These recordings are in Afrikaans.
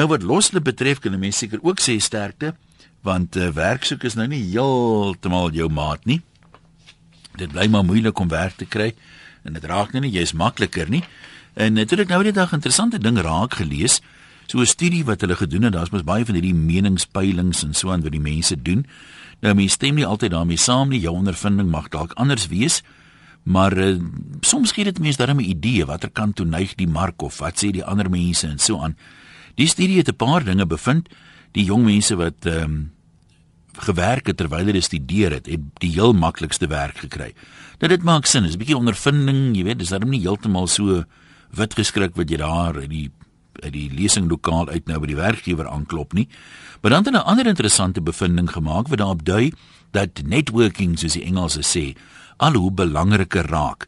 Nou wat loslip betref, kan 'n mens seker ook sê sterkte, want uh, werk soek is nou nie heeltemal jou maat nie. Dit bly maar moeilik om werk te kry en dit raak nou nie jy's makliker nie. En natuurlik nou die dag interessante ding raak gelees. So 'n studie wat hulle gedoen het, daar's mos baie van hierdie meningspeilings en so aan wat die mense doen. Nou mense stem nie altyd daarmee saam nie. Jou ondervinding mag dalk anders wees. Maar uh, soms gee dit mense darem 'n idee watter kant toe neig die mark of wat sê die ander mense en so aan. Die studie het 'n paar dinge bevind. Die jong mense wat ehm um, gewerk het terwyl hulle studeer het, het die heel maklikste werk gekry. Nou dit maak sin, is 'n bietjie ondervinding, jy weet, dis darem nie heeltemal so wit geskrik wat jy daar in die uit die lesinglokaal uit nou by die werkgewer aanklop nie. Maar dan het 'n ander interessante bevinding gemaak wat daarop dui dat networking soos die Engelse sê, al hoe belangriker raak.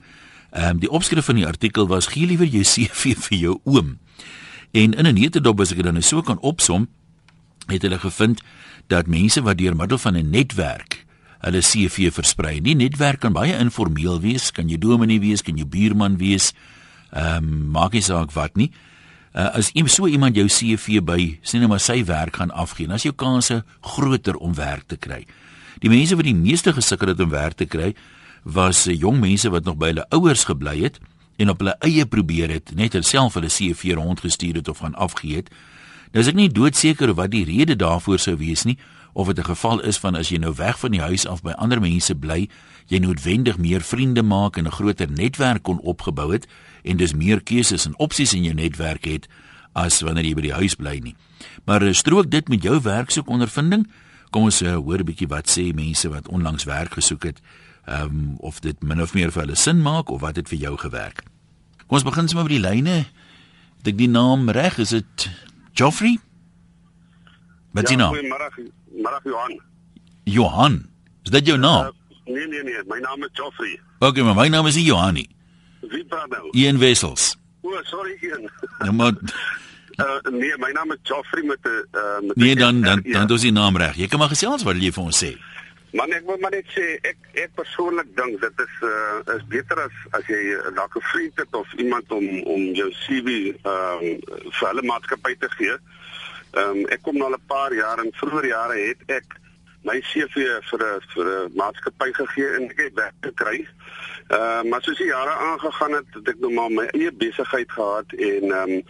Ehm um, die opskrif van die artikel was gee liewer jou CV vir jou oom. En in 'n netedop as ek dit dan so kan opsom, het hulle gevind dat mense wat deur middel van 'n netwerk hulle CV versprei. Die netwerk kan baie informeel wees, kan jy dominee wees, kan jy buurman wees, ehm um, maak nie saak wat nie. Uh, as iemand so iemand jou CV by sien nou maar sy werk gaan afgee, dan is jou kanse groter om werk te kry. Die mense wat die meeste gesukkel het om werk te kry, was uh, jong mense wat nog by hulle ouers gebly het en op hulle eie probeer het, net self hulle CV rondgestuur het of gaan afgee het. Nou is ek nie doodseker wat die rede daarvoor sou wees nie, of dit 'n geval is van as jy nou weg van die huis af by ander mense bly, jy noodwendig meer vriende maak en 'n groter netwerk kon opgebou het en dis meer keuses en opsies in jou netwerk het as wanneer jy by die huis bly nie. Maar eh, strook dit met jou werksoek ondervinding? Kom ons uh, hoor 'n bietjie wat sê mense wat onlangs werk gesoek het, ehm um, of dit min of meer vir hulle sin maak of wat het vir jou gewerk. Kom ons begin sommer by die lyne. Dit die naam reg, is dit Geoffrey? Wat ja, jy nou? Goeiemôre, môre Johan. Johan. Is dit jou naam? Uh, nee nee nee, my naam is Geoffrey. Okay, maar my naam is Johanie. Wie praat nou? Ian Wessels. O, oh, sorry Ian. Nou maar uh, nee, my naam is Geoffrey met 'n uh, met nee dan dan dan dis die naam reg. Jy kan maar gesels wat jy vir ons sê. Man ek wil maar net sê ek ek persoonlik dink dit is uh, is beter as as jy dalk 'n vriend het of iemand om om jou CV ehm um, vir hulle maatskappy te gee. Ehm um, ek kom nou al 'n paar jaar en vroeër jare het ek my CV vir 'n vir 'n maatskappy gegee en ek het werk gekry. Ehm uh, maar soos die jare aangegaan het, het ek nou maar my eie besigheid gehad en ehm um,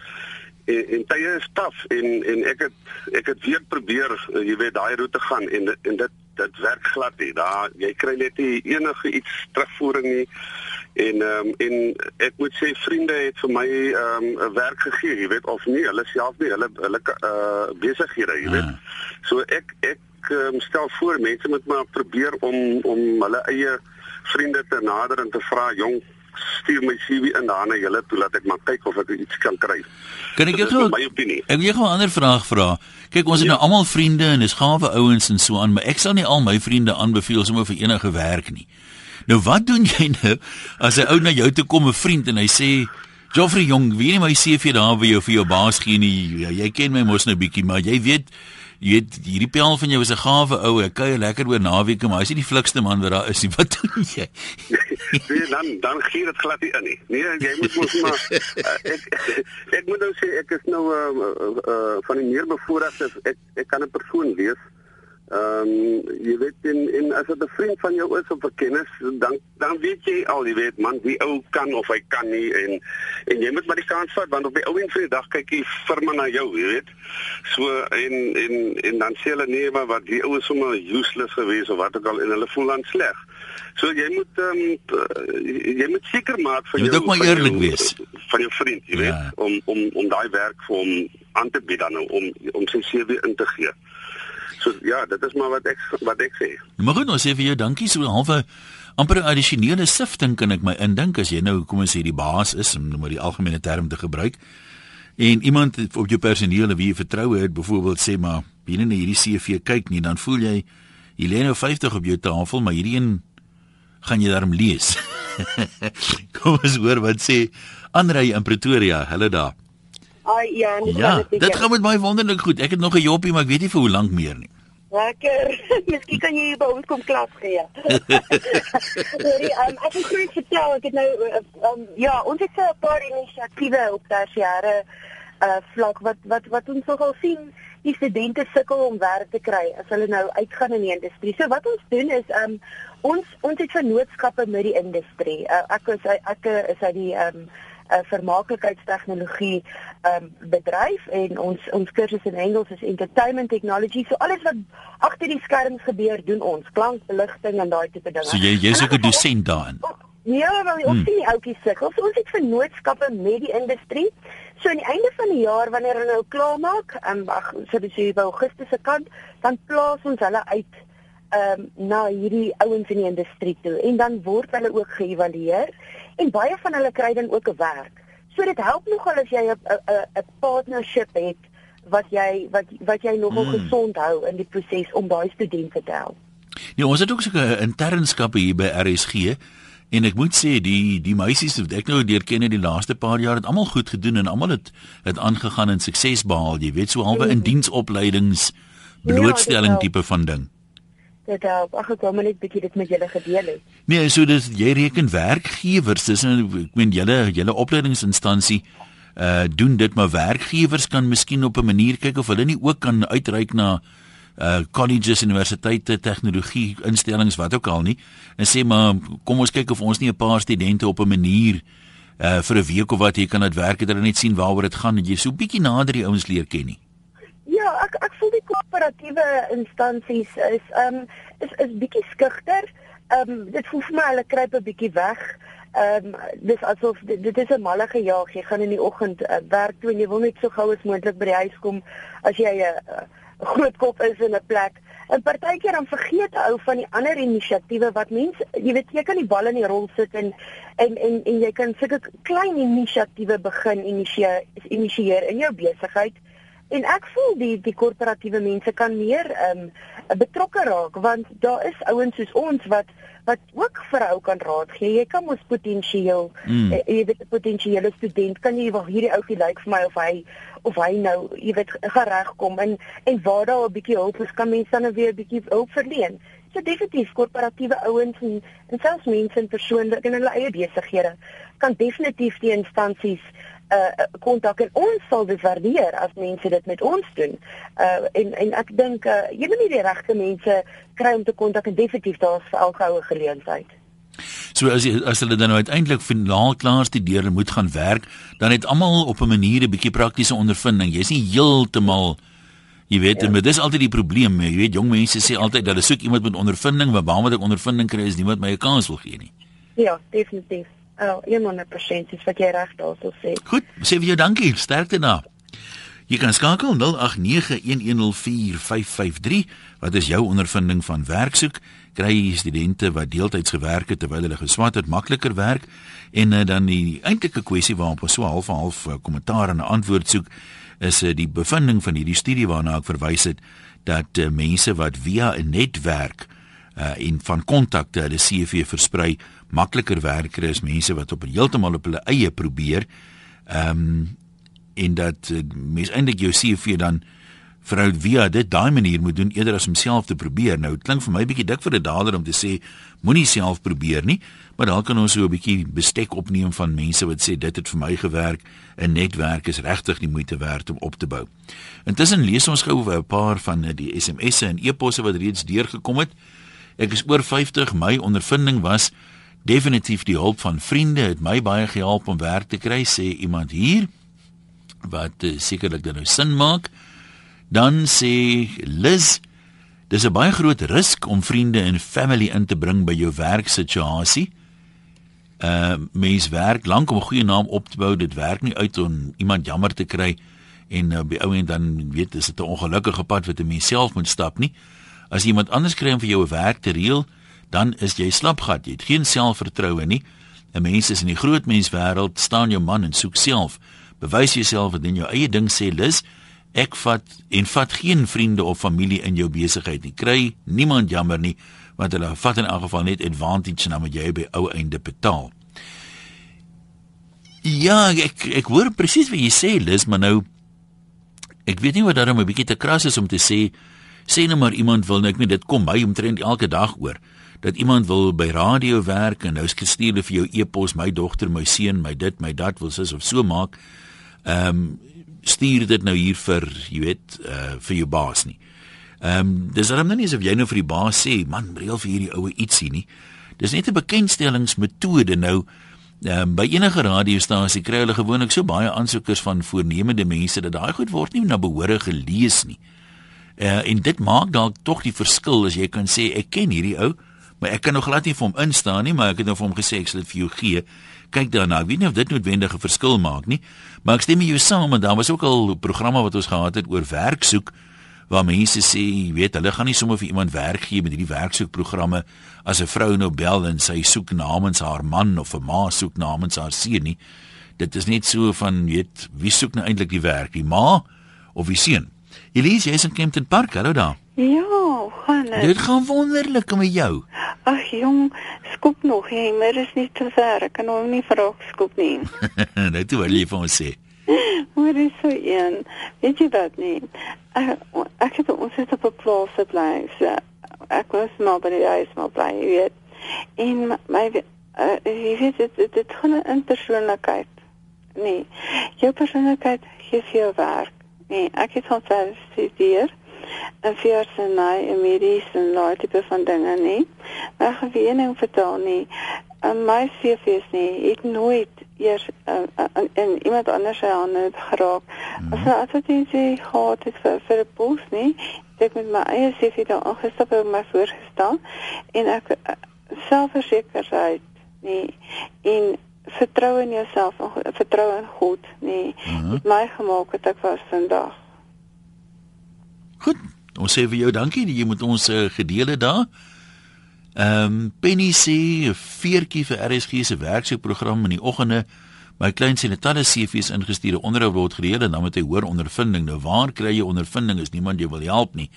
en, en tye is taaf en en ek het ek het weer probeer uh, jy weet daai roete gaan en en dit dit werk glad nie. Daar jy kry net nie enige iets terugvoering nie. En ehm um, en ek moet sê vriende het vir my ehm um, werk gegee, jy weet of nie, hulle self nie, hulle hulle uh besighede, jy weet. Ah. So ek ek um, stel voor mense moet maar probeer om om hulle eie vriende te nader en te vra, jong, stuur my CV in daar na julle toe laat ek maar kyk of ek iets kan kry. Kan ek gou my opinie? Ek wil gou 'n ander vraag vra. Kyk, ons ja. het nou almal vriende en dis gawe ouens en so aan, maar ek sal nie al my vriende aanbeveel sommer vir enige werk nie. Nou wat doen jy nou as 'n ou na jou toe kom 'n vriend en hy sê Joffrey Jong, wie nie my CV daar by jou vir jou baas gee nie. Ja, jy ken my mos nou bietjie, maar jy weet jy weet hierdie pel van jou is 'n gawe ou. Ek kuier lekker oor naweke, maar hy's nie die flikste man wat daar is nie. Wat doen jy? nee, dan dan gee dit glad nie in nie. Nee, jy moet mos maar uh, ek ek moet nou sê ek is nou uh, uh, uh, van die meer bevoorregtes ek ek kan 'n persoon wees Ehm um, jy weet en en as dit 'n vriend van jou is of 'n kennis, dan dan weet jy al, jy weet man, wie ou kan of hy kan nie en en jy moet maar die kans vat want op die ou en vir die dag kyk die firma na jou, jy weet. So en en en dan sê hulle nee, maar wat die ou is sommer useless geweest of wat ook al en hulle voel dan sleg. So jy moet ehm um, jy moet seker maak vir jou Jy moet ook maar eerlik wees van jou vriend, jy ja. weet, om om om daai werk vir hom aan te bied dan om om sy CV in te gee. So ja, dit is maar wat ek wat ek sê. Maar goed, nou sê vir jou dankie so halfe amper 'n addisionele sifting kan ek my indink as jy nou kom ons sê die baas is om nou die algemene term te gebruik. En iemand op jou personeel wie jy vertrou het, byvoorbeeld sê maar binne na hierdie CV kyk nie, dan voel jy jy lê nou 50 op jou tafel, maar hierdie een gaan jy daarom lees. kom ons hoor wat sê Andre in Pretoria. Hallo daar. Ai ja, dit ja, dit gaan met my wonderlik goed. Ek het nog 'n joppie, maar ek weet nie vir hoe lank meer nie. Lekker. Miskien kan jy by ons kom klas gee. Sorry, um, ek het groot vertel, ek het nou um, ja, ons het so 'n paar inisiatiewe op tersiêre uh vlak wat wat wat ons nogal sien die studente sukkel om werk te kry as hulle nou uitgaan in die industrie. So wat ons doen is um ons ons het vennootskappe met die industrie. Uh, ek is ek is uit die um 'n vermaaklikheidstegnologie um bedryf en ons ons kursus in Engels is entertainment technology. So alles wat agter die skerms gebeur, doen ons klankbeligting en daai tipe dinge. So jy jy's ook 'n dosent daarin. Ja, maar ons hmm. sien die ouetjies sukkel. So ons het vennootskappe met die industrie. So aan die einde van die jaar wanneer hulle nou klaar maak, um, ag so dis hier by Augustus se kant, dan plaas ons hulle uit ehm um, na hierdie ouens in die industrie toe en dan word hulle ook geëvalueer en baie van hulle kry dan ook 'n werk. So dit help nogal as jy 'n 'n partnership het wat jy wat wat jy nogal hmm. gesond hou in die proses om daai studente te help. Ja, ons het ook so 'n internskappe hier by RSG en ek moet sê die die meisies wat ek nou deur ken in die laaste paar jaar het almal goed gedoen en almal het het aangegaan en sukses behaal, jy weet, so halwe mm. in diensopleidings ja, blootstelling ja, tipe van ding dit help. Ag ek wou maar net bietjie dit met julle gedeel het. Nee, so dis jy reken werkgewers, dis nou ek meen julle julle opleidingsinstansie uh doen dit maar werkgewers kan miskien op 'n manier kyk of hulle nie ook kan uitreik na uh colleges, universiteite, tegnologie instellings wat ook al nie en sê maar kom ons kyk of ons nie 'n paar studente op 'n manier uh vir 'n week of wat hier kan uitwerk het, hulle net sien waaroor dit gaan en jy so bietjie nader die ouens leer ken nie. Ja, ek ek voel die koöperatiewe instansies is ehm um, is is bietjie skugter. Ehm um, dit voel vir my hulle kruip 'n bietjie weg. Ehm um, dis asof dit, dit is 'n malle gejaag. Jy gaan in die oggend uh, werk toe en jy wil net so gou as moontlik by die huis kom as jy 'n uh, groot kop is in 'n plek. En partykeer dan vergeet ou van die ander inisiatiewe wat mense, jy weet, jy kan die bal in die rol sit en en en, en jy kan sulke klein inisiatiewe begin initieer initieer in jou besigheid. En ek voel die die korporatiewe mense kan meer ehm um, betrokke raak want daar is ouens soos ons wat wat ook vir ou kan raad gee. Jy kan mos potensieel mm. uh, jy weet 'n potensiële student kan jy wel hierdie ouetjie lyk like vir my of hy of hy nou jy weet gereg kom en en waar daar 'n bietjie hulp is kan mense dan weer 'n bietjie hulp verleen. So definitief korporatiewe ouens en en selfs mense in persoonlik in hulle eie besighede kan definitief die instansies uh kontak en ons sal dit waardeer as mense dit met ons doen. Uh en en ek dink uh jy moet nie die regte mense kry om te kontak en definitief daar's vir elke oue geleentheid. So as jy, as hulle dan nou uiteindelik finaal klaar studeer en moet gaan werk, dan het almal op 'n manier 'n bietjie praktiese ondervinding. Jy's nie heeltemal jy weet, ja. maar dis altyd die probleem, jy weet jong mense sê altyd dat hulle soek iemand met ondervinding, maar waar moet ek ondervinding kry as niemand my 'n kans wil gee nie? Ja, definitief. Oh, 100% is wat jy reg daarso sê. Goed, sê vir jou dankie. Sterkte na. Jy kan skakel 0891104553. Wat is jou ondervinding van werk soek? Kry jy studente wat deeltyds gewerk het terwyl hulle geswat het makliker werk? En uh, dan die eintlike kwessie waarop ons so half half uh, kommentaar en 'n antwoord soek is uh, die bevinding van hierdie studie waarna ek verwys het dat mense wat via 'n netwerk uh, en van kontakte hulle CV versprei makliker werker is mense wat op heeltemal op hulle eie probeer. Ehm um, en dat uh, mens eintlik jou CV dan vrou via dit daai manier moet doen eerder as homself te probeer. Nou klink vir my bietjie dik vir 'n dader om te sê moenie self probeer nie, maar dan kan ons so 'n bietjie bestek opneem van mense wat sê dit het vir my gewerk. 'n Netwerk is regtig die moeite werd om op te bou. Intussen lees ons gou 'n paar van die SMS'e en e-posse wat reeds deurgekom het. Ek is oor 50, my ondervinding was definitief die hulp van vriende het my baie gehelp om werk te kry sê iemand hier wat uh, sekerlik dan nou sin maak. Dan sê Liz dis 'n baie groot risk om vriende en family in te bring by jou werksituasie. Uh mens werk lank om 'n goeie naam op te bou. Dit werk nie uit om iemand jammer te kry en uh, by ou en dan weet dis 'n ongelukkige pad wat 'n mens self moet stap nie. As iemand anders kry om vir jou 'n werk te reël dan is jy slapgat. Jy het geen selfvertroue nie. 'n Mens is in die groot menswêreld, staan jou man en soek self. Bewys jouself en in jou eie ding sê Lis, ek vat en vat geen vriende of familie in jou besigheid nie. Kry niemand jammer nie, want hulle vat in elk geval net advantage na wat jy by ou einde betaal. Ja, ek ek hoor presies wat jy sê Lis, maar nou ek weet nie wat daarom 'n bietjie te kras is om te sê sê nou maar iemand wil nou ek weet dit kom by omtrent elke dag oor dat iemand wil by radio werk en nou stuur hulle vir jou e-pos my dogter, my seun, my dit, my dat wil sis of so maak. Ehm um, stuur dit nou hier vir, jy weet, uh vir jou baas nie. Ehm um, dis dan nou nie asof jy nou vir die baas sê, man, reël vir hierdie oue ietsie nie. Dis net 'n bekendstellingsmetode nou. Ehm um, by enige radiostasie kry hulle gewoonlik so baie aansoekers van voornemende mense dat daai goed word nie na behoore gelees nie. Uh en dit maak dalk tog die verskil as jy kan sê ek ken hierdie ou, maar ek kan nog glad nie vir hom instaan nie, maar ek het nou vir hom gesê ek sal dit vir jou gee kyk daarna. Ek weet nie of dit noodwendig 'n verskil maak nie, maar ek stem met jou saam want daar was ook al programme wat ons gehad het oor werk soek waar mense sê, jy weet, hulle gaan nie sommer vir iemand werk gee met hierdie werksoekprogramme as 'n vrou nou bel en sy soek namens haar man of 'n ma soek namens haar seun nie. Dit is net so van, weet, wie soek nou eintlik die werk, die ma of die seun? Elise, jy's in Kempton Park, hallo daar. Ja, gaan dit. Dit gaan wonderlik met jou. Ag jong, skoop nog, jy, maar is nie te ver. Ek kan hom nie vra skoop nie. Net toe wil jy vir ons sê. Maar is so een. Weet jy wat nie? Ek ek het ons het op 'n plaas gebly. So ek was maar by die huis maar bly, jy weet. En my uh, jy weet dit dit het gewoon 'n persoonlikheid. Nee. Jou persoonlikheid gee vir jou werk. Nee, ek het van self studeer en vir sy en medies en daai tipe van dinge nie. Maar geween en vertel nie. En my CV's nie, ek nooit eers uh, uh, in iemand anders se hande geraak. Mm. As jy advertensie gehad het vir vir 'n pos nie, ek met my eie CV daar aangestap en my voorgestel en ek uh, selfversekerheid nie en vertrou in jouself vertrou in God nie. Mm -hmm. Het my gemaak het ek was vandag. Goed. Ons sê vir jou dankie dat jy met ons uh, gedeel het daar. Ehm um, Penny sê 'n veertjie vir RSG se werksoekprogram in die oggende. My klein sien 'n talle CV's ingestuurde onderhoud word gereël en dan moet hy hoor ondervinding. Nou waar kry jy ondervinding as niemand jou wil help nie?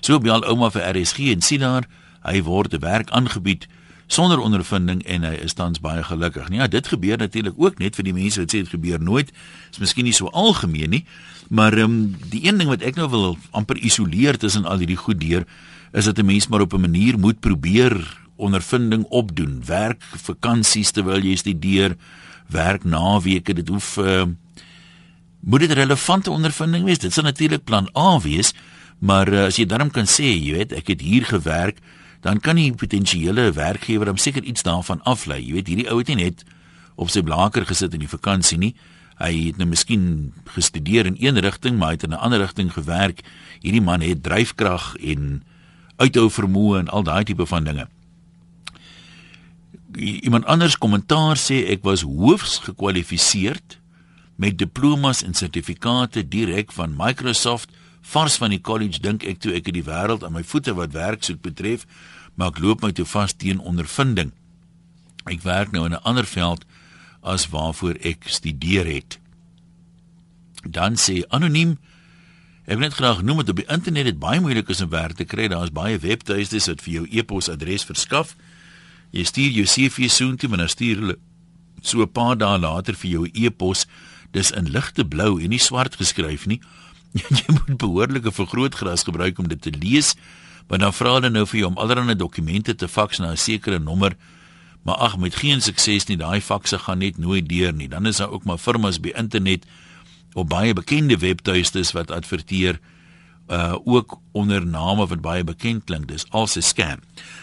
So bel ouma vir RSG en sien daar hy word 'n werk aangebied sonder ondervinding en hy is tans baie gelukkig. Nee, ja, dit gebeur natuurlik ook net vir die mense wat sê dit gebeur nooit. Is miskien nie so algemeen nie, maar ehm um, die een ding wat ek nou wil amper isoleer tussen al hierdie goed deur is dat 'n mens maar op 'n manier moet probeer ondervinding opdoen. Werk vakansies terwyl jy studeer, werk naweke, dit hoef uh, moet dit relevante ondervinding wees. Dit sal natuurlik plan A wees, maar uh, as jy dan kan sê, jy weet, ek het hier gewerk, dan kan die potensiële werkgewer hom seker iets daarvan aflei. Jy weet, hierdie ou het nie net op sy blaker gesit in die vakansie nie. Hy het nou miskien gestudeer in een rigting, maar hy het in 'n ander rigting gewerk. Hierdie man het dryfkrag en uithou vermoë en al daai tipe van dinge. Iemand anders kommentaar sê ek was hoofs gekwalifiseerd met diplomas en sertifikate direk van Microsoft vars van die college dink ek toe ek het die wêreld aan my voete wat werk soek betref maar ek loop my toe vas teen ondervinding. Ek werk nou in 'n ander veld as waarvoor ek studeer het. Dan sê anoniem Ek wil net graag noem dat op die internet dit baie moeilik is om werk te kry. Daar is baie webtuistes wat vir jou e-posadres verskaf. Jy stuur jou CV soontoe, maar dan stuur hulle so 'n paar dae later vir jou e-pos. Dis in ligte blou en nie swart geskryf nie. Jy moet behoorlike vergrootglas gebruik om dit te lees. Maar dan vra hulle nou vir jou om allerlei dokumente te faks na 'n sekere nommer. Maar ag, met geen sukses nie. Daai fakse gaan net nooit deur nie. Dan is daar ook maar firmas by internet op baie bekende webtuistes wat adverteer uh ook onder name wat baie bekend klink dis als 'n scam.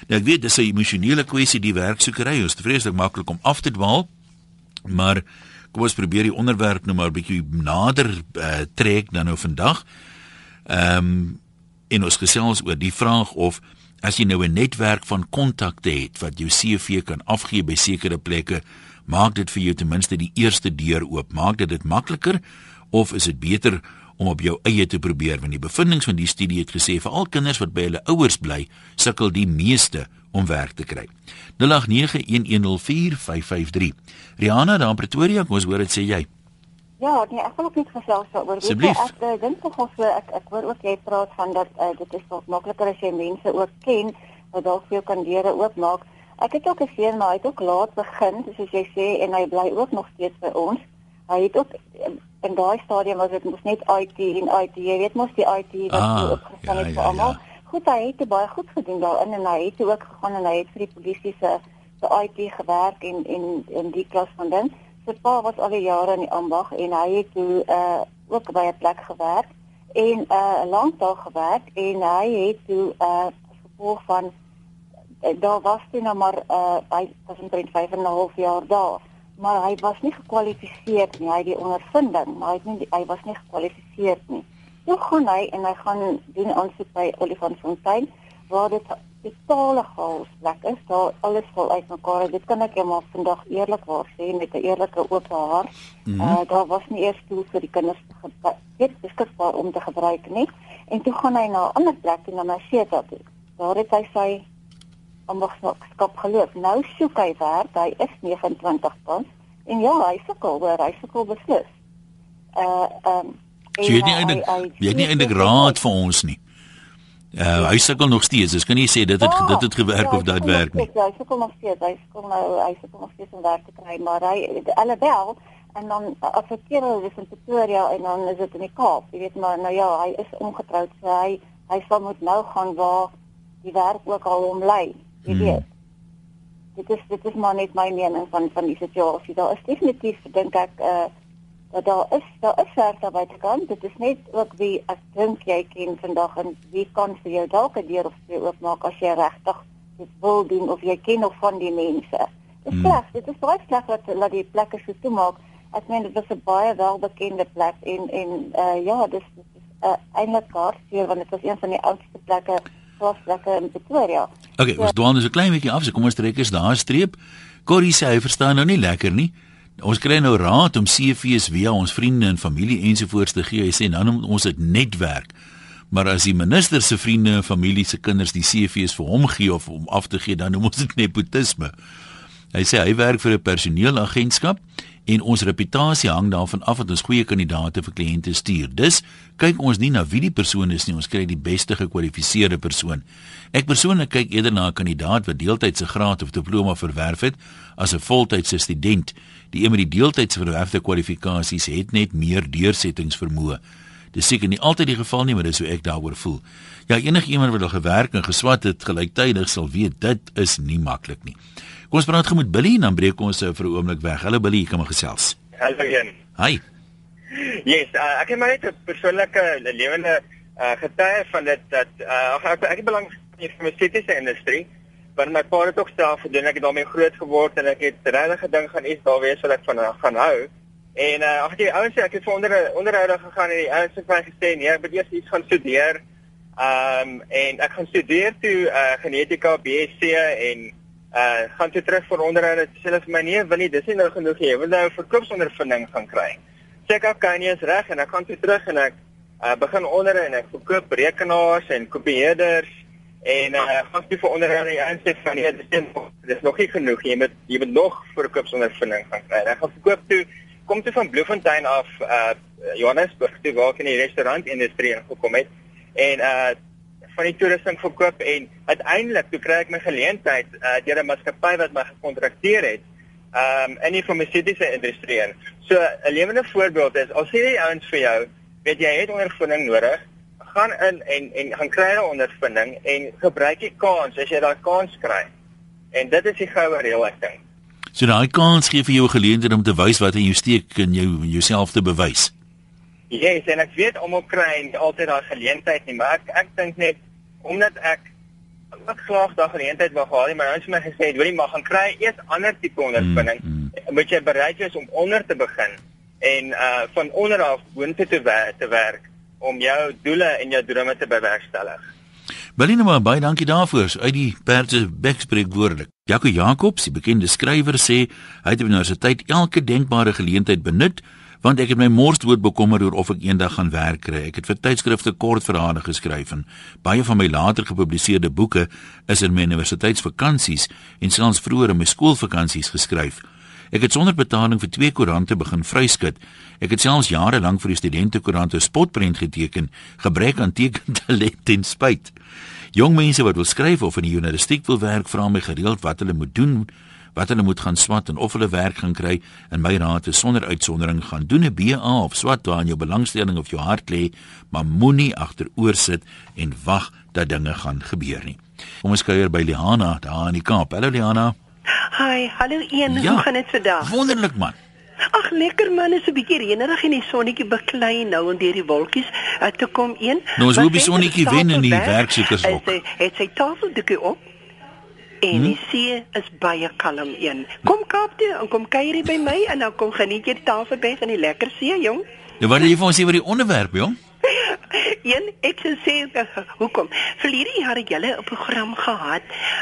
Nou ek weet dis 'n emosionele kwessie die werksoekery is vreeslik maklik om af te dwaal. Maar kom ons probeer die onderwerp nou maar 'n bietjie nader uh, trek dan nou vandag. Ehm um, en ons gesels oor die vraag of as jy nou 'n netwerk van kontakte het wat jou CV kan afgee by sekere plekke, maak dit vir jou ten minste die eerste deur oop. Maak dit dit makliker of is dit beter om op jou eie te probeer want die bevindinge van die studie het gesê vir al kinders wat by hulle ouers bly sukkel die meeste om werk te kry. 0891104553. Rihanna daar in Pretoria, kom ons hoor dit sê jy. Ja, nee, ek wil ook net gesels oor weet jy ek uh, dink tog of ek ek hoor ook jy praat van dat uh, dit is nog makliker as jy mense ook ken wat dalk vir jou kan deure oopmaak. Ek het ook gesien maar hy het ook laat begin, soos jy sê en hy bly ook nog steeds by ons. Hy het ook in daai stadium was dit mos net IT en IT, jy weet mos die IT wat ah, opgestaan het ja, vir ja, almal. Ja. Goed, hy het baie goed gedoen daarin en hy het ook gegaan en hy het vir die polisie se se IT gewerk en en in die klas van ding. Sy pa was al jare in die ambag en hy het toe uh, ook by 'n plek gewerk en 'n uh, lang daar gewerk en hy het toe uh gevolg van daar was hy nou maar uh hy was omtrent 5 en 'n half jaar daar maar hy was nie gekwalifiseer nie hy het die ondervinding maar hy het nie hy was nie gekwalifiseer nie toe gaan hy en hy gaan doen aansoek by Olifantsfontein waar dit totale chaos plek is. Daar alles val uitmekaar. Dit kan ek jou maar vandag eerlikwaar sê met 'n eerlike oop hart. Mm -hmm. uh, daar was nie eers toe vir die kinders gebruik beskikbaar om te gebruik nie. En toe gaan hy na 'n ander plek en na Maseta toe. Daar het hy sy ambagskap geloop. Nou soek hy werk. Hy is 29 tans en ja, hy sukkel, hy sukkel beslis. Uh um jy het nie eintlik jy het nie eintlik raad vir ons nie. Uh, hy sukkel nog steeds. Dis kan nie sê dit het ja, dit het gewerk ja, of dit werk nie. Ja, hy sukkel nog steeds. Hy sukkel nou hy sukkel nog steeds om werk te kry, maar hy allebel en dan as ek keer hulle is in Pretoria en dan is dit in die Kaap. Jy weet maar nou ja, hy is ongetroud, so hy hy sal moet nou gaan waar die werk ook al hom lei. Jy hmm. weet. Dit is dit is maar net my mening van van die situasie. Daar is definitief dink ek 'n uh, dat daar is daar is werk daar buitekant. Dit is net ook wie ek dink jy ken vandag en wie kan vir jou dalk 'n deur of twee oopmaak as jy regtig dit wil doen of jy ken nog van die mense. Dit is hmm. sleg. Dit is baie sleg dat dat die plekke so toe maak. Ek meen dit was 'n baie welbekende plek en en uh ja, dis dis is uh, eintlik hartseer want dit was een van die oudste plekke plaaslekke in Pretoria. Okay, ons so, dwaal nou so 'n klein bietjie af. So kom ons trek eens daar streep. Corrie sê hy verstaan nou nie lekker nie. Ons kry nou raad om CV's via ons vriende en familie ensovoorts te gee. Hy sê nou moet ons dit netwerk. Maar as die minister se vriende en familie se kinders die CV's vir hom gee of om af te gee, dan moet dit nepotisme. Hy sê hy werk vir 'n personeelagentskap en ons reputasie hang daarvan af dat ons goeie kandidaate vir kliënte stuur. Dus kyk ons nie na wie die persoon is nie, ons kry die beste gekwalifiseerde persoon. Ek persoonlik kyk eerder na 'n kandidaat wat deeltydse graad of diploma verwerf het as 'n voltydse student. Die een met die deeltydse verwerfde kwalifikasies het net meer deursettingsvermoë. Dis seker nie altyd die geval nie, maar dis hoe ek daaroor voel. Ja, enige iemand wat al gewerk en geswat het gelyktydig sal weet dit is nie maklik nie. Kom ons praat gou met Billy en dan breek ons vir 'n oomblik weg. Hallo Billy, kom maar gesels. Hallo Jan. Hi. Yes, uh, ek het maar net 'n persoonlike lewende uh, getuie van dit dat uh, ek ek belang in die farmaseutiese industrie want my pa het ook self gedoen. Ek het daarmee groot geword en ek het regtig gedink gaan iets daar wees wat ek van gaan hou. En uh, ag die ouens sê ek het vir onder onderhoude gegaan en die ouens het my gesê nee ek moet eers iets gaan studeer. Um, en ek gaan studeer toe uh, genetika BSc en uh, gaan toe terug vir onderhoude. Sê hulle vir my nee wil nie dis nie nou genoeg jy wil nou verkoopsondervinding gaan kry. Sê ek okay nee is reg. En ek gaan toe terug en ek uh, begin onder en ek verkoop rekenaars en kopieerders En uh gaan jy vir onderhoude aan sê van nee, dis dis nog nie genoeg. Jy moet jy moet nog verkoopsondervinding gaan kry. Ek gaan verkoop toe kom toe van Bloemfontein af uh Johannesburg toe waar ek in die restaurantindustrie ingekom het. En uh van die toerusting verkoop en uiteindelik toe kry ek my geleentheid uh deur 'n maatskappy wat my gekontrakteer het um in die farmaseutiese industrie. So 'n lewende voorbeeld is as jy die ouens vir jou, weet jy het ondervinding nodig gaan in en en gaan kry 'n ondervinding en gebruik die kans as jy daai kans kry. En dit is die goue reël ek dink. So daai kans gee vir jou geleentheid om te wys wat in jou steek en jou jouself te bewys. Ja, yes, en ek weet om op kry en altyd daai geleentheid nie, maar ek ek dink net omdat ek ek graag daai geleentheid wou gehad, maar ons het my gesê, "Hoorie, maar gaan kry eers ander tipe ondervinding. Mm, mm. Moet jy bereid wees om onder te begin en uh van onder af boontoe te werk te werk." Om jou doele en jou drome te bewerkstellig. Belinda, maar baie dankie daarvoor uit die Perde Bekspreek woordelik. Jaco Jacobs, die bekende skrywer sê hy het op universiteit elke denkbare geleentheid benut want ek het my mors dood bekommer oor of ek eendag gaan werk kry. Ek het vir tydskrifte kortverhale geskryf en baie van my later gepubliseerde boeke is in my universiteitsvakansies en selfs vroeër in my skoolvakansies geskryf. Ek het sonder betaling vir twee koerante begin vryskut. Ek het selfs jare lank vir die studentekoerante spotprent geteken, gebrek aan tekentalent ten spyt. Jong mense wat wil skryf of in die journalistiek wil werk, vra my gereeld wat hulle moet doen, wat hulle moet gaan swat en of hulle werk gaan kry. In my raad is sonder uitsondering gaan doen 'n BA of swat waar in jou belangstelling of jou hart lê, maar moenie agteroor sit en wag dat dinge gaan gebeur nie. Kom ons kuier by Liana daar in die Kaap. Hallo Liana. Hi, hallo Ian, ja, hoe gaan dit vandag? Wonderlik man. Ag lekker man, is 'n bietjie reënerig en die sonnetjie beklei nou en deur die wolkies uh, te kom een. Nou, Maar hoop die sonnetjie wen in die tafel weg, werksoekershok. en Sy het sy tafeldoekie op. En Hm? die see is baie kalm een. Kom Kaap toe en kom kuier hier by my en dan kom geniet jy die tafelberg en die lekker see, jong. Nou wat wil jy vir ons sê oor die onderwerp, jong? Een, ek sou sê hoekom? Verlede jaar het julle 'n program gehad,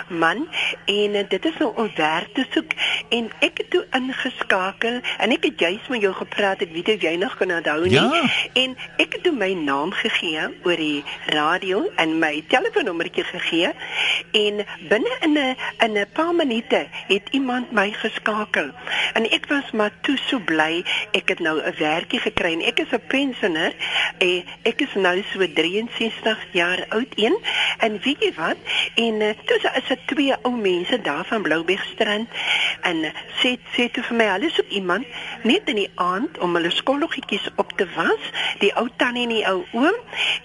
man, en uh, dit is nou om werk te soek en ek het toe ingeskakel en ek het juis met jou gepraat, ek weet jy nog kan onthou nie. Ja. En ek het toe my naam gegee oor die radio en my telefoonnommertjie gegee en binne in 'n in 'n paar minute het iemand my geskakel. En ek was maar toe so bly ek het nou 'n werkie gekry en ek is 'n pensioner. Eh, ek is nou so 63 jaar oud een en weet jy wat? En uh, toe is dit twee ou mense daar van Bloubergstrand en uh, sê sê toe vir my hulle soek iemand net in die aand om hulle skolloggetjies op te was, die ou tannie en die ou oom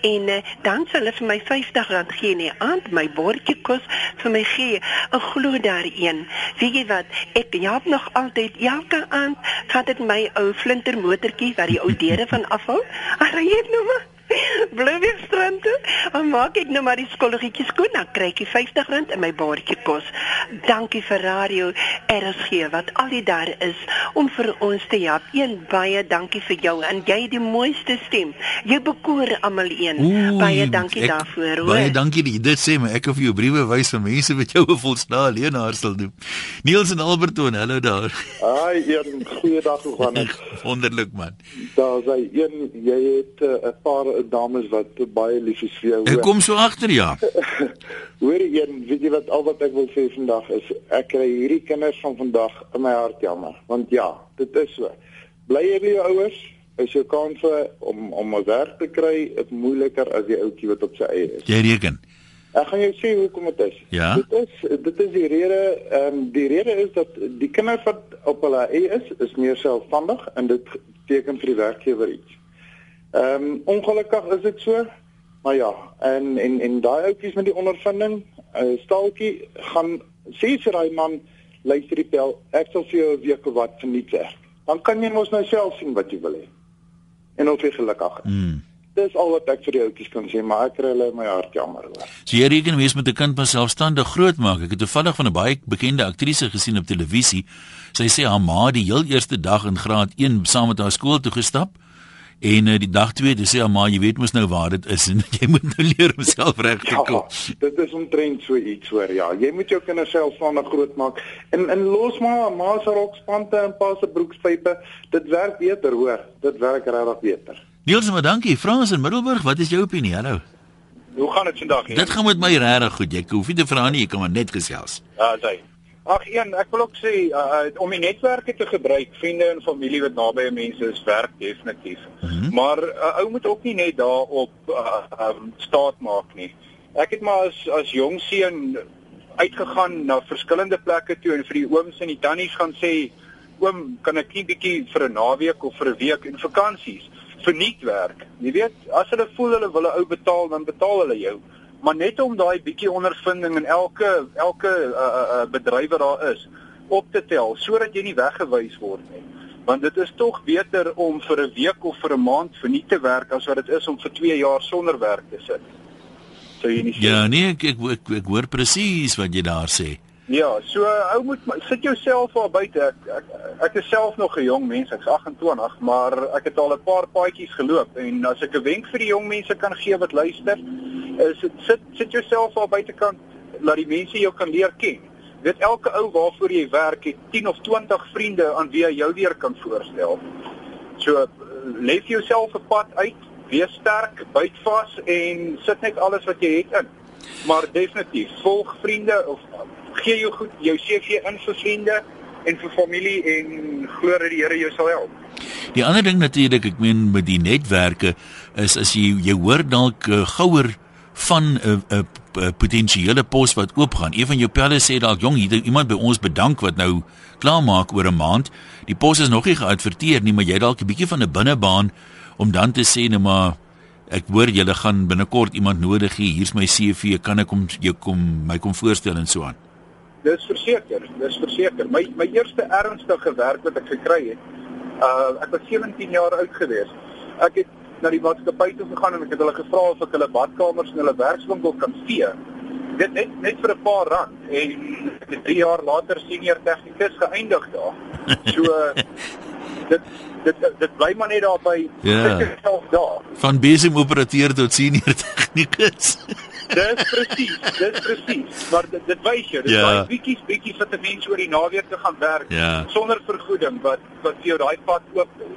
en uh, dan sal hulle vir my R50 gee in die aand my bordjie kos vir my gee. En glo daarin. Weet jy wat? Ek jaap nog altyd elke aand vat dit my ou flinter motortjie wat die ou deure van afhou. Ag, ry ek nou maar. Bloubergstrand toe. Dan maak ek nou maar die skolletjies skoon, dan kry ek die R50 in my baadjie kos. Dankie vir radio RSG wat al die daar is om vir ons te help. Een baie dankie vir jou en jy het die mooiste stem. Jy bekoor almal een. baie dankie ek- daarvoor, hoor. Baie dankie dat jy dit sê, maar ek vir jou briewe wys van mense wat jou 'n volstaan leenaar sal doen. Niels en Alberton, hallo daar. Haai, een goeiedag hoe gaan dit? Wonderlik man. Daar's hy een jy het eh, 'n paar dames wat baie lief is vir jou. Ek kom so agter ja. Hoor een, weet jy wat al wat ek wil sê vandag is ek kry hierdie kinders van vandag in my hart jammer, want ja, dit is so. Bly jy by jou ouers, is jou kanse om om 'n werk te kry is moeiliker as die ouetjie wat op sy eie is. Jy reken. Ek gaan jou sê hoekom dit is. Ja? Dit is dit is die rede ehm um, die rede is dat die kinders wat op hulle eie is, is meer selfstandig en dit beteken vir die werkgewer iets. Ehm um, ongelukkig is dit so. Maar ja, en en en daai ouetjies met die ondervinding, uh, staaltjie gaan sê vir daai man, luister die bel, ek sal vir jou 'n week of wat verniet werk. Dan kan jy mos nou self sien wat jy wil hê. En of jy gelukkig is. Mm. Dis al wat ek vir die ouetjies kan sê, maar ek kry hulle in my hart jammer hoor. So jy reken wees met 'n kind wat selfstandig grootmaak. Ek het toevallig van 'n baie bekende aktrise gesien op televisie. Sy sê haar ma die heel eerste dag in graad 1 saam met haar skool toe gestap. En uh, die dag 2, dis sê haar ma, jy weet mos nou waar dit is en jy moet nou leer om self reg te kom. Ja, dit is omtrent so iets hoor. Ja, jy moet jou kinders selfstandig grootmaak en en los maar ma se rokspante en pa se broekspype. Dit werk beter hoor. Dit werk regtig beter. Niels, maar dankie. Frans in Middelburg, wat is jou opinie? Hallo. Hoe gaan dit vandag? Dit gaan met my regtig goed. Jy hoef nie te vra nie, jy kan maar net gesels. Ja, sy. Ag een, ek wil ook sê uh, om die netwerke te gebruik, vriende en familie wat naby aan mense is, werk definitief. Mm -hmm. Maar 'n uh, ou moet ook nie net daarop uh, um, staat maak nie. Ek het maar as as jong seun uitgegaan na verskillende plekke toe en vir die ooms en die tannies gaan sê, "Oom, kan ek nie bietjie vir 'n naweek of vir 'n week in vakansies verniet werk?" Jy weet, as hulle voel hulle wil 'n ou betaal, dan betaal hulle jou maar net om daai bietjie ondervinding in elke elke uh, uh, bedryf wat daar is op te tel sodat jy nie weggewys word nie want dit is tog beter om vir 'n week of vir 'n maand verniet te werk as wat dit is om vir 2 jaar sonder werk te sit. So jy nie sê Ja, nee, ek ek, ek, ek hoor presies wat jy daar sê. Ja, so ou moet sit jouself daar buite. Ek, ek ek is self nog 'n jong mens, ek's 28, maar ek het al 'n paar paadjies geloop en as ek 'n wenk vir die jong mense kan gee wat luister, is dit sit sit jouself daar buitekant laat die mense jou kan leer ken. Weet elke ou waarvoor jy werk het 10 of 20 vriende aan wie jy jou weer kan voorstel. So lef jouself 'n pad uit, wees sterk, byt vas en sit net alles wat jy het in. Maar definitief, volg vriende of gee jou goed jou CV in vir vriende en vir familie en glo dat die Here jou sal help. Die ander ding natuurlik, ek meen met die netwerke is as jy jy hoor dalk uh, gouer van 'n uh, 'n uh, uh, potensiële pos wat oopgaan. Een van jou pelle sê dalk jong, hier iemand by ons bedank wat nou klaarmaak oor 'n maand. Die pos is nog nie geadverteer nie, maar jy dalk 'n bietjie van 'n binnebaan om dan te sê nou maar ek hoor julle gaan binnekort iemand nodig hê. Hier's my CV, kan ek hom jou kom my kom voorstel en so aan. Dis verseker, dis verseker. My my eerste ernstige werk wat ek gekry het Uh ek was 17 jaar oud gewees. Ek het na die maatskappy toe gegaan en ek het hulle gevra of ek hulle badkamers en hulle werkswinkel kan vee. Dit net net vir 'n paar rand en 3 jaar later senior tegnikus geëindig daar. So dit dit dit bly maar net daar by Ja. self daar. Van besemoperateur tot senior tegnikus. Dis presies, dis presies. Maar dit dit wys jou, dis Ja. daai bietjies bietjies wat 'n mens oor die naweek te gaan werk Ja. sonder vergoeding wat wat vir jou daai pad oop doen.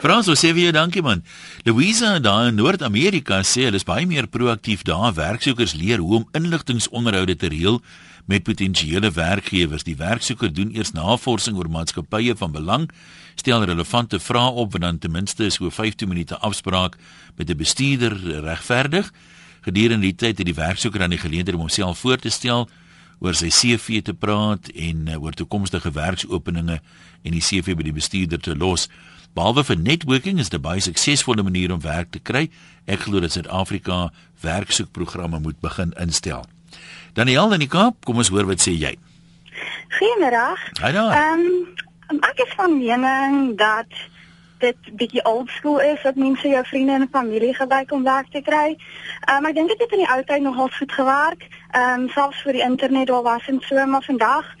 Frans, ons sê vir jou dankie man. Louisa daar in Noord-Amerika sê hulle is baie meer proaktief daar. Werksoekers leer hoe om inligtingsonderhoude te reël met potensiële werkgewers. Die werksoeker doen eers navorsing oor maatskappye van belang, stel relevante vrae op wat dan ten minste so 15 minute afspraak met 'n bestuurder regverdig. Gedurende die tyd het die werksoeker dan die geleentheid om homself voor te stel oor sy CV te praat en uh, oor toekomstige werksopeninge en die CV by die bestuurder te los. Behalwe vir networking is dit baie suksesvolle manier om werk te kry. Ek glo dat Suid-Afrika werksoekprogramme moet begin instel. Daniel in die Kaap, kom ons hoor wat sê jy. Goeiemiddag. Daar. Ehm um, ek is van mening dat dit bietjie old school is dat mense jou vriende en familie gebruik om werk te kry. Ehm um, ek dink dit het in die ou tyd nogal goed gewerk. Ehm um, selfs vir die internet daar was en so maar vandag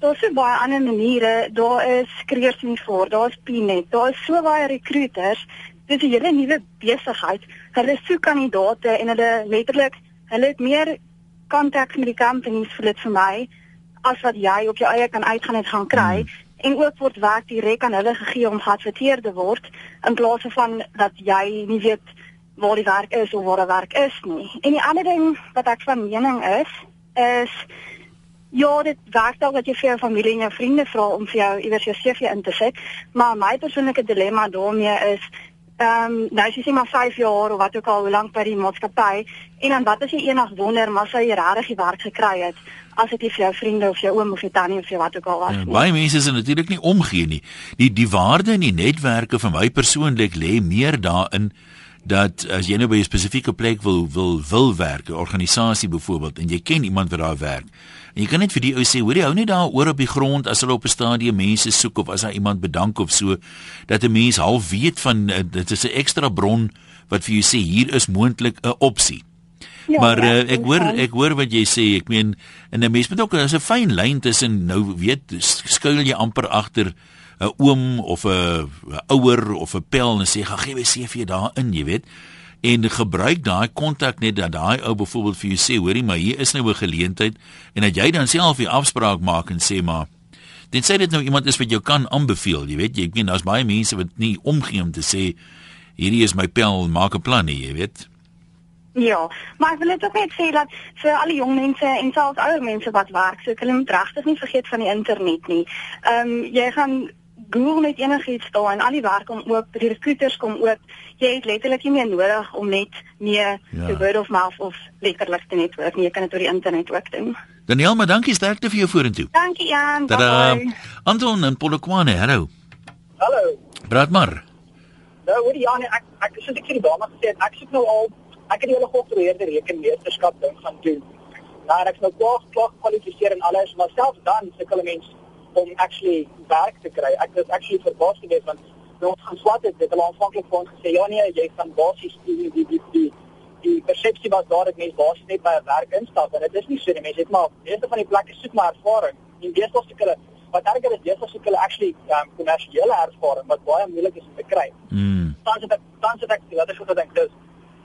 Daar is so baie ander maniere. Daar is Creations voor, daar is Pnet, daar is so baie recruiters. Dit is 'n hele nuwe besigheid. Hulle soek kandidaate en hulle letterlik, hulle het meer kontak met die companies vir dit vir my as wat jy op jou eie kan uitgaan en gaan kry Hmm. En ook word werk direk aan hulle gegee om geadverteer te word in plaas van dat jy nie weet waar die werk is of waar die werk is nie. En die ander ding wat ek van mening is is ja, dit werk dalk dat jy vir jou familie en jou vriende vra om vir jou iewers jou CV in te sit, maar my persoonlike dilemma daarmee is Ehm um, nou as jy sê maar 5 jaar of wat ook al hoe lank by die maatskappy en dan wat as jy eendag wonder maar sou jy regtig die werk gekry het as dit vir jou vriende of jou oom of jou tannie of jou wat ook al was Ja, nie. baie mense is natuurlik nie omgee nie. Die die waarde in die netwerke vir my persoonlik lê meer daarin dat as jy nou by 'n spesifieke plek wil wil wil werk, 'n organisasie byvoorbeeld en jy ken iemand wat daar werk. En jy kan net vir die ou sê, hoor jy hou net daar oor op die grond as hulle op 'n stadium mense soek of as hy iemand bedank of so dat 'n mens half weet van uh, dit is 'n ekstra bron wat vir jou sê hier is moontlik 'n opsie. Ja, maar ja, uh, ek hoor ek hoor wat jy sê. Ek meen en 'n mens moet ook daar's 'n fyn lyn tussen nou weet skuil jy amper agter 'n oom of 'n ouer of 'n pel en sê gaan gee my CV daarin, jy weet. En gebruik daai kontak net dat daai ou byvoorbeeld vir jou sê, hoorie, maar hier is nou 'n geleentheid en dat jy dan self die afspraak maak en sê maar dan sê dit nou iemand is wat jou kan aanbeveel, jy weet, jy ek meen daar's baie mense wat nie omgee om te sê hierdie is my pel, maak 'n plan nie, jy weet. Ja, maar ek wil net ook net sê dat vir al die jong mense en selfs ouer mense wat werk, so hulle moet regtig nie vergeet van die internet nie. Ehm um, jy gaan Google net enigiets daar en al die werk kom oop, die recruiters kom oop. Jy het letterlik nie meer nodig om net mee Ja. word of mouth of letterlik te netwerk nie. Jy kan dit oor die internet ook doen. Daniel, maar dankie sterkte vir jou vorentoe. Dankie Jan. Tada. Bye. Anton in Polokwane, hallo. Hallo. Praat maar. Nou hoor jy Jan, ek ek soos ek vir die dame gesê het, ek soek nou al ek het die hele geopereerde rekenmeesterskap ding gaan doen. Nou ek's nou klaar klaar gekwalifiseer en alles, maar selfs dan sukkel mense om actually werk te kry. Ek was actually verbaas geweest want ons gaan swat het, het hulle aanvanklik vir ons gesê ja nee, jy kan basies die die die die die persepsie was daar dat mense basies net by 'n werk instap en dit is nie so nie. Mense het maar meeste van die plekke soek maar ervaring. En deesdae soek hulle wat erger is, deesdae soek hulle actually um, kommersiële ervaring wat baie moeilik is om te kry Mm. tans het ek tans het ek wat ek gedink dis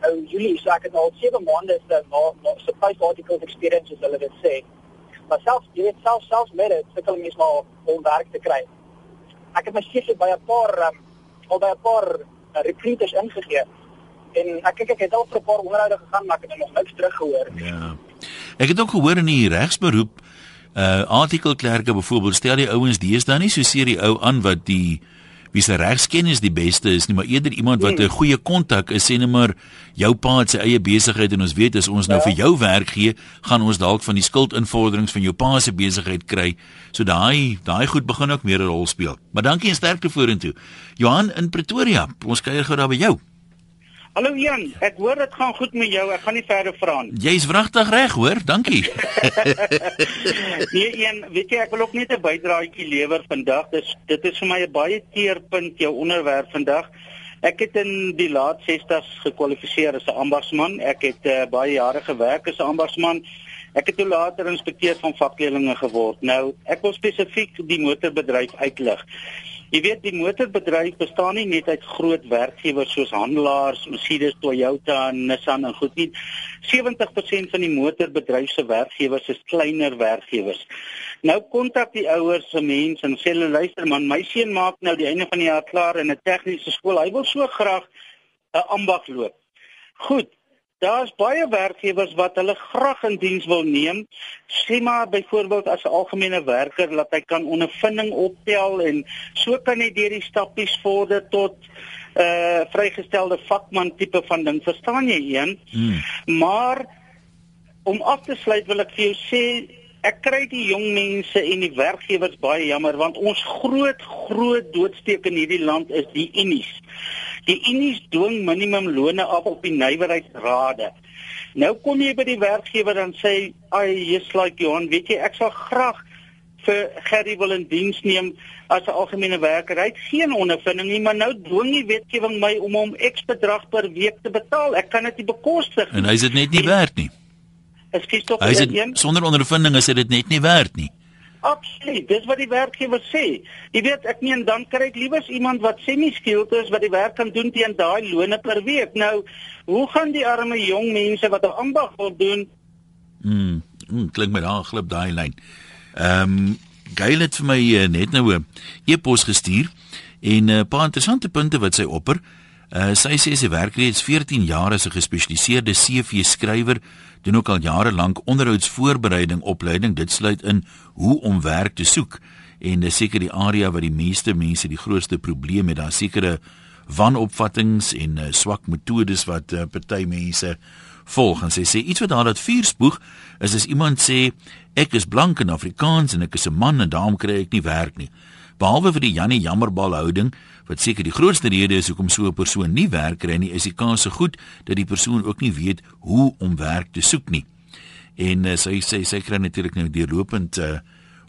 ou Julie so ek het nou al 7 maande se na na surprise articles experience as hulle dit sê. Maar selfs jy weet selfs selfs met dit sukkel mense maar om werk te kry. Ek het my CV by 'n paar um, al by 'n paar uh, recruiters ingegee. En ek kyk ek het al vir 'n paar onderhoude gegaan maar ek het nog niks teruggehoor. Ja. Ek het ook gehoor in die regsberoep uh artikelklerke byvoorbeeld stel die ouens deesdae nie so seer die ou aan wat die wie se regskennis die beste is nie, maar eerder iemand wat 'n goeie kontak is, sê net maar jou pa het sy eie besigheid en ons weet as ons nou vir jou werk gee, gaan ons dalk van die skuldinvorderings van jou pa se besigheid kry. So daai daai goed begin ook meer 'n rol speel. Maar dankie en sterkte vorentoe. Johan in Pretoria, ons kuier gou daar by jou. Hallo Jan, ek hoor dit gaan goed met jou. Ek gaan nie verder vra nie. Jy's wragtig reg, hoor. Dankie. nee, een, weet jy, ek wil ook net 'n bydraetjie lewer vandag. Dis dit is vir my 'n baie teerpunt jou onderwerp vandag. Ek het in die laat 60's gekwalifiseer as 'n ambagsman. Ek het uh, baie jare gewerk as 'n ambagsman. Ek het toe later inspekteur van vakleerlinge geword. Nou, ek wil spesifiek die motorbedryf uitlig. Jy weet die motorbedryf bestaan nie net uit groot werkgewers soos handelaars, Mercedes, Toyota, Nissan en goed nie. 70% van die motorbedryf se werkgewers is kleiner werkgewers. Nou kontak die ouers se mense en sê hulle luister man, my seun maak nou die einde van die jaar klaar in 'n tegniese skool. Hy wil so graag 'n ambag loop. Goed, Daar's baie werkgewers wat hulle graag in diens wil neem. Sê maar byvoorbeeld as 'n algemene werker dat hy kan ondervinding optel en so kan hy deur die stappies vorder tot 'n uh, vrygestelde vakman tipe van ding. Verstaan jy een? Hmm. Maar om af te sluit wil ek vir jou sê ek kry die jong mense en die werkgewers baie jammer want ons groot groot doodsteek in hierdie land is die unies. Die unies dwing minimumlone af op die nywerheidsrade. Nou kom jy by die werkgewer en sê, "Ag, jy's like Johan, weet jy, ek sal graag vir Gerry wil in diens neem as 'n algemene werker. Hy het geen ondervinding nie, maar nou dwing die wetgewing my om hom X bedrag per week te betaal. Ek kan dit nie bekostig nie." En hy's dit net nie en, werd nie. Ekskuus tog. Hy sê sonder ondervinding is dit net nie werd nie. Absoluut, dis wat die werkgewer sê. Jy weet, ek meen dan kry ek liewers iemand wat semi-skilled is wat die werk kan doen teen daai loone per week. Nou, hoe gaan die arme jong mense wat 'n ambag wil doen? Mm, mm klink my daar glip daai lyn. Ehm um, Gail het vir my uh, net nou 'n e-pos gestuur en 'n uh, paar interessante punte wat sy opper. Uh, sy sê sy werk reeds 14 jaar as 'n gespesialiseerde CV skrywer doen ook al jare lank onderhoudsvoorbereiding opleiding. Dit sluit in hoe om werk te soek en dis seker die area waar die meeste mense die grootste probleem het. Daar sekere wanopvattinge en uh, swak metodes wat uh, party mense volg. En sy sê iets wat haar dat vuur spoeg is as iemand sê ek is blank en Afrikaans en ek is 'n man en daarom kry ek nie werk nie. Behalwe vir die Jannie Jammerbal houding wat seker die grootste rede is hoekom so 'n persoon nie werk kry nie, is die kans so goed dat die persoon ook nie weet hoe om werk te soek nie. En uh, sy sê sy, sy kry natuurlik nou deurlopend uh,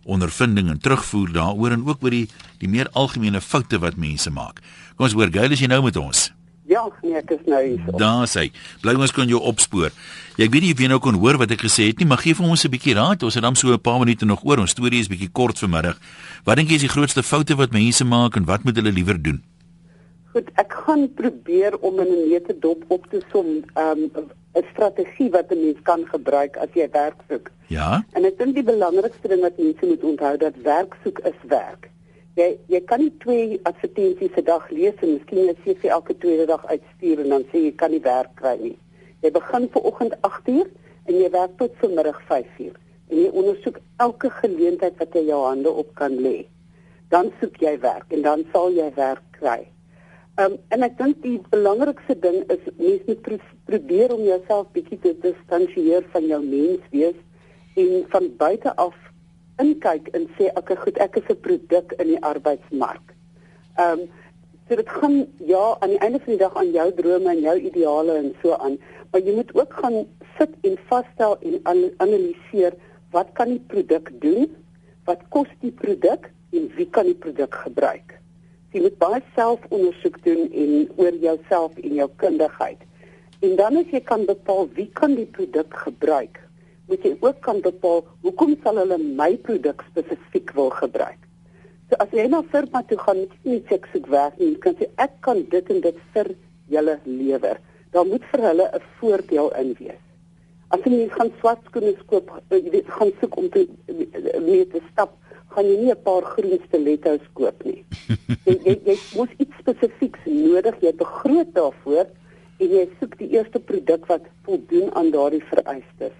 ondervinding en terugvoer daaroor en ook oor die die meer algemene foute wat mense maak. Kom ons hoor, Gail, is jy nou met ons? Ja, nee, ek is nou hier. Daar sê, bly ons kan jou opspoor. Ek weet nie of jy nou kon hoor wat ek gesê het nie, maar gee vir ons 'n bietjie raad. Ons het dan so 'n paar minute nog oor. Ons storie is bietjie kort vanmiddag. Wat dink jy is die grootste foute wat mense maak en wat moet hulle liewer doen? Goed, ek gaan probeer om in 'n nette dop op te som, 'n um, strategie wat 'n mens kan gebruik as jy werk soek. Ja. En ek dink die belangrikste ding wat mense moet onthou dat werk soek is werk jy jy kan nie twee advertensies se dag lees en miskien sê vir elke tweede dag uitstuur en dan sê jy kan nie werk kry nie. Jy begin ver oggend 8uur en jy werk tot vanmiddag 5uur en jy ondersoek elke geleentheid wat jy jou hande op kan lê. Dan soek jy werk en dan sal jy werk kry. Um, en ek dink die belangrikste ding is mens moet pr probeer om jouself bietjie te distansieer van jou menswees en van buite af inkyk en sê ek is goed, ek is 'n produk in die arbeidsmark. Ehm um, so dit gaan ja aan die einde van die dag aan jou drome en jou ideale en so aan, maar jy moet ook gaan sit en vasstel en analiseer wat kan die produk doen? Wat kos die produk en wie kan die produk gebruik? Jy moet baie selfondersoek doen en oor jouself en jou kundigheid. En dan as jy kan bepaal wie kan die produk gebruik, moet jy ook kan bepaal hoekom sal hulle my produk spesifiek wil gebruik. So as jy na 'n firma toe gaan, moet jy nie sê ek werk nie, jy kan sê ek kan dit en dit vir julle lewer. Daar moet vir hulle 'n voordeel in wees. As jy gaan swart skoene koop, eh, jy weet gaan soek om te mee te stap, gaan jy nie 'n paar groen stilettos koop nie. jy, jy jy moet iets spesifieks nodig, jy begroot daarvoor en jy soek die eerste produk wat voldoen aan daardie vereistes.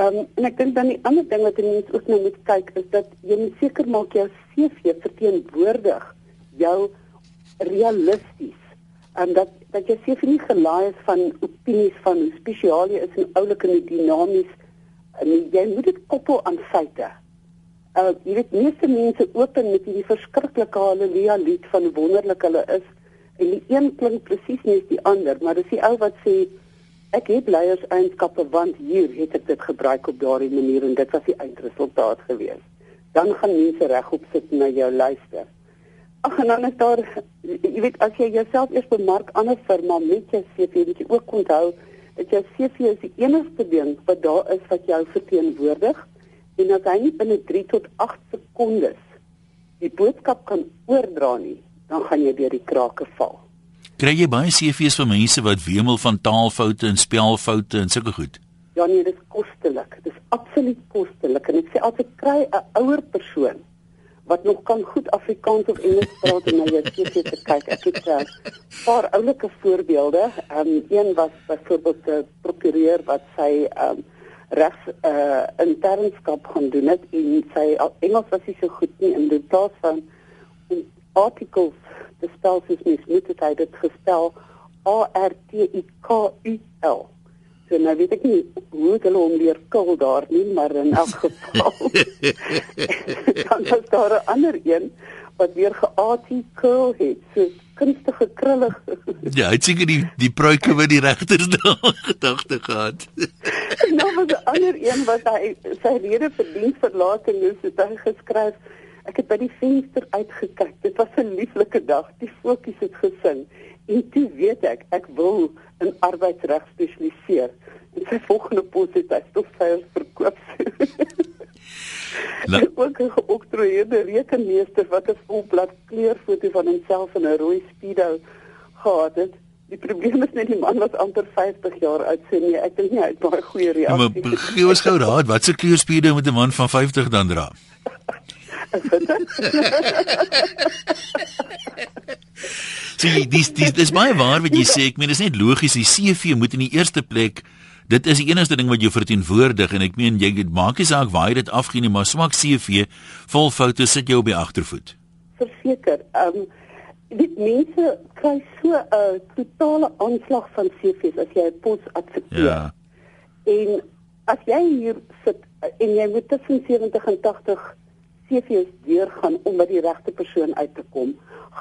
Ehm um, en ek dink dan die ander ding wat mense ook nou moet kyk is dat jy moet seker maak jou CV verteenwoordig jou realisties en dat dat jy CV nie gelaai is van opinies van hoe spesiaal jy is en oulik en dinamies en jy moet dit koppel aan feite. Uh jy weet meeste mense open met hierdie verskriklike haleluja lied van hoe wonderlik hulle is En die een klink presies nie as die ander, maar dis die ou wat sê ek het leierseienskappe want hier het ek dit gebruik op daardie manier en dit was die eindresultaat gewees. Dan gaan mense regop sit na jou luister. Ag en dan is daar jy weet as jy jouself eers bemark aan 'n firma met jou CV, moet jy ook onthou dat jou CV is die enigste ding wat daar is wat jou verteenwoordig en as hy nie binne 3 tot 8 sekondes die boodskap kan oordra nie, dan gaan jy deur die krake val. Kry jy baie CV's van mense wat wemel van taalfoute en spelfoute en sulke goed? Ja nee, dit is kostelik. Dit is absoluut kostelik en ek sê as ek kry 'n ouer persoon wat nog kan goed Afrikaans of Engels praat en jou CV te kyk. Ek het 'n uh, paar oulike voorbeelde. Um, een was byvoorbeeld 'n prokureur wat sy um, regs uh, eh, internskap gaan doen het en sy Engels was nie so goed nie in die plaas van articles te spel soos mens moet het hy dit gespel A R T I K U L. So nou weet ek nie hoe hulle hom leer kul daar nie maar in elk geval dan is daar 'n ander een wat weer geartikel het so kunstige krullig ja hy het seker die die pruike wat die regters daar gedagte gehad. Nou was 'n ander een wat hy sy rede vir diensverlating is het hy geskryf Ek het by die venster uitgekyk. Dit was 'n lieflike dag. Die voetjies het gesing. En toe weet ek, ek wil in arbeidsreg spesialiseer. En sy volgende pos het hy stofveiers verkoop. La ook 'n geoktroeëerde rekenmeester wat 'n volblad kleurfoto van homself in 'n rooi speedo gehad het. Die probleem is net die man was amper 50 jaar oud sê nee, ek dink nie hy het baie goeie reaksie. Maar gee ons gou raad, wat se kleurspeedo moet 'n man van 50 dan dra? Sien, dis dis dis baie waar wat jy sê. Ek meen dis net logies die CV moet in die eerste plek dit is die enigste ding wat jou verteenwoordig en ek meen jy maak nie saak waar jy dit afgee nie, maar swak CV vol foute sit jou op die agtervoet. Verseker. Ehm um, dit mense kry so 'n uh, totale aanslag van CV's as jy 'n pos aksepteer. Ja. En as jy hier sit en jy moet tussen 70 en 80 CV's deurgaan om by die regte persoon uit te kom,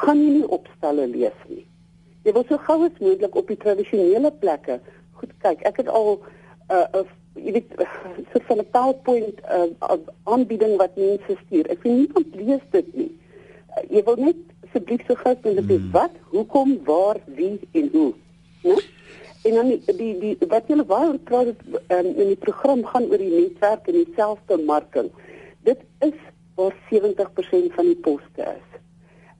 gaan jy nie opstelle lees nie. Jy wil so gou as moontlik op die tradisionele plekke goed kyk. Ek het al 'n uh, uh, jy weet so van 'n PowerPoint uh, aanbieding wat mense stuur. Ek sien niemand lees dit nie. Uh, jy wil net asseblief so gou met dit hmm. wat, hoekom, waar, wie en hoe. Ja? En dan die die, die wat julle wou praat um, in die program gaan oor die netwerk en die selfbemarking. Dit is waar 70% van die poste is.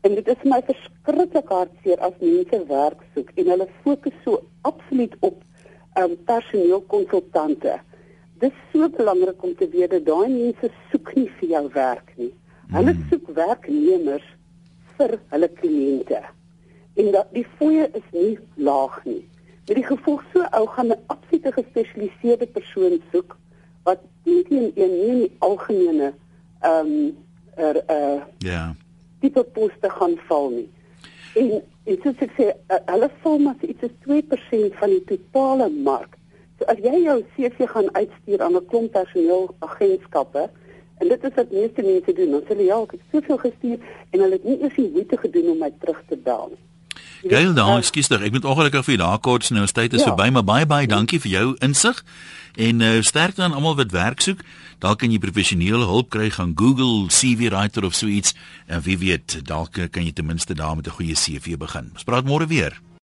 En dit is my verskriklik hartseer as mense werk soek en hulle fokus so absoluut op um, personeelkonsultante. Dit is so belangrik om te weet dat daai mense soek nie vir jou werk nie. Hulle hmm. soek werknemers vir hulle kliënte. En dat die fooie is nie laag nie. Met die gevolg so ou gaan 'n absolute gespesialiseerde persoon soek wat nie teen een nie die algemene ehm um, er uh ja. tipe poste gaan val nie. En en soos ek sê, uh, hulle val maar iets is 2% van die totale mark. So as jy jou CV gaan uitstuur aan 'n klomp personeel agentskappe en dit is wat meeste mense doen, dan sê hulle ja, ek het soveel gestuur en hulle het nie eens die moeite gedoen om my terug te bel nie. Gail, dan, uh, ekskuus tog. Ek moet ongelukkig vir daar kort nou tyd is ja. verby, maar baie baie dankie vir jou insig. En uh, sterkte aan almal wat werk soek. Dalk kan jy professionele hulp kry gaan Google CV writer of so iets en wie weet, dalk kan jy ten minste daar met 'n goeie CV begin. Ons praat môre weer.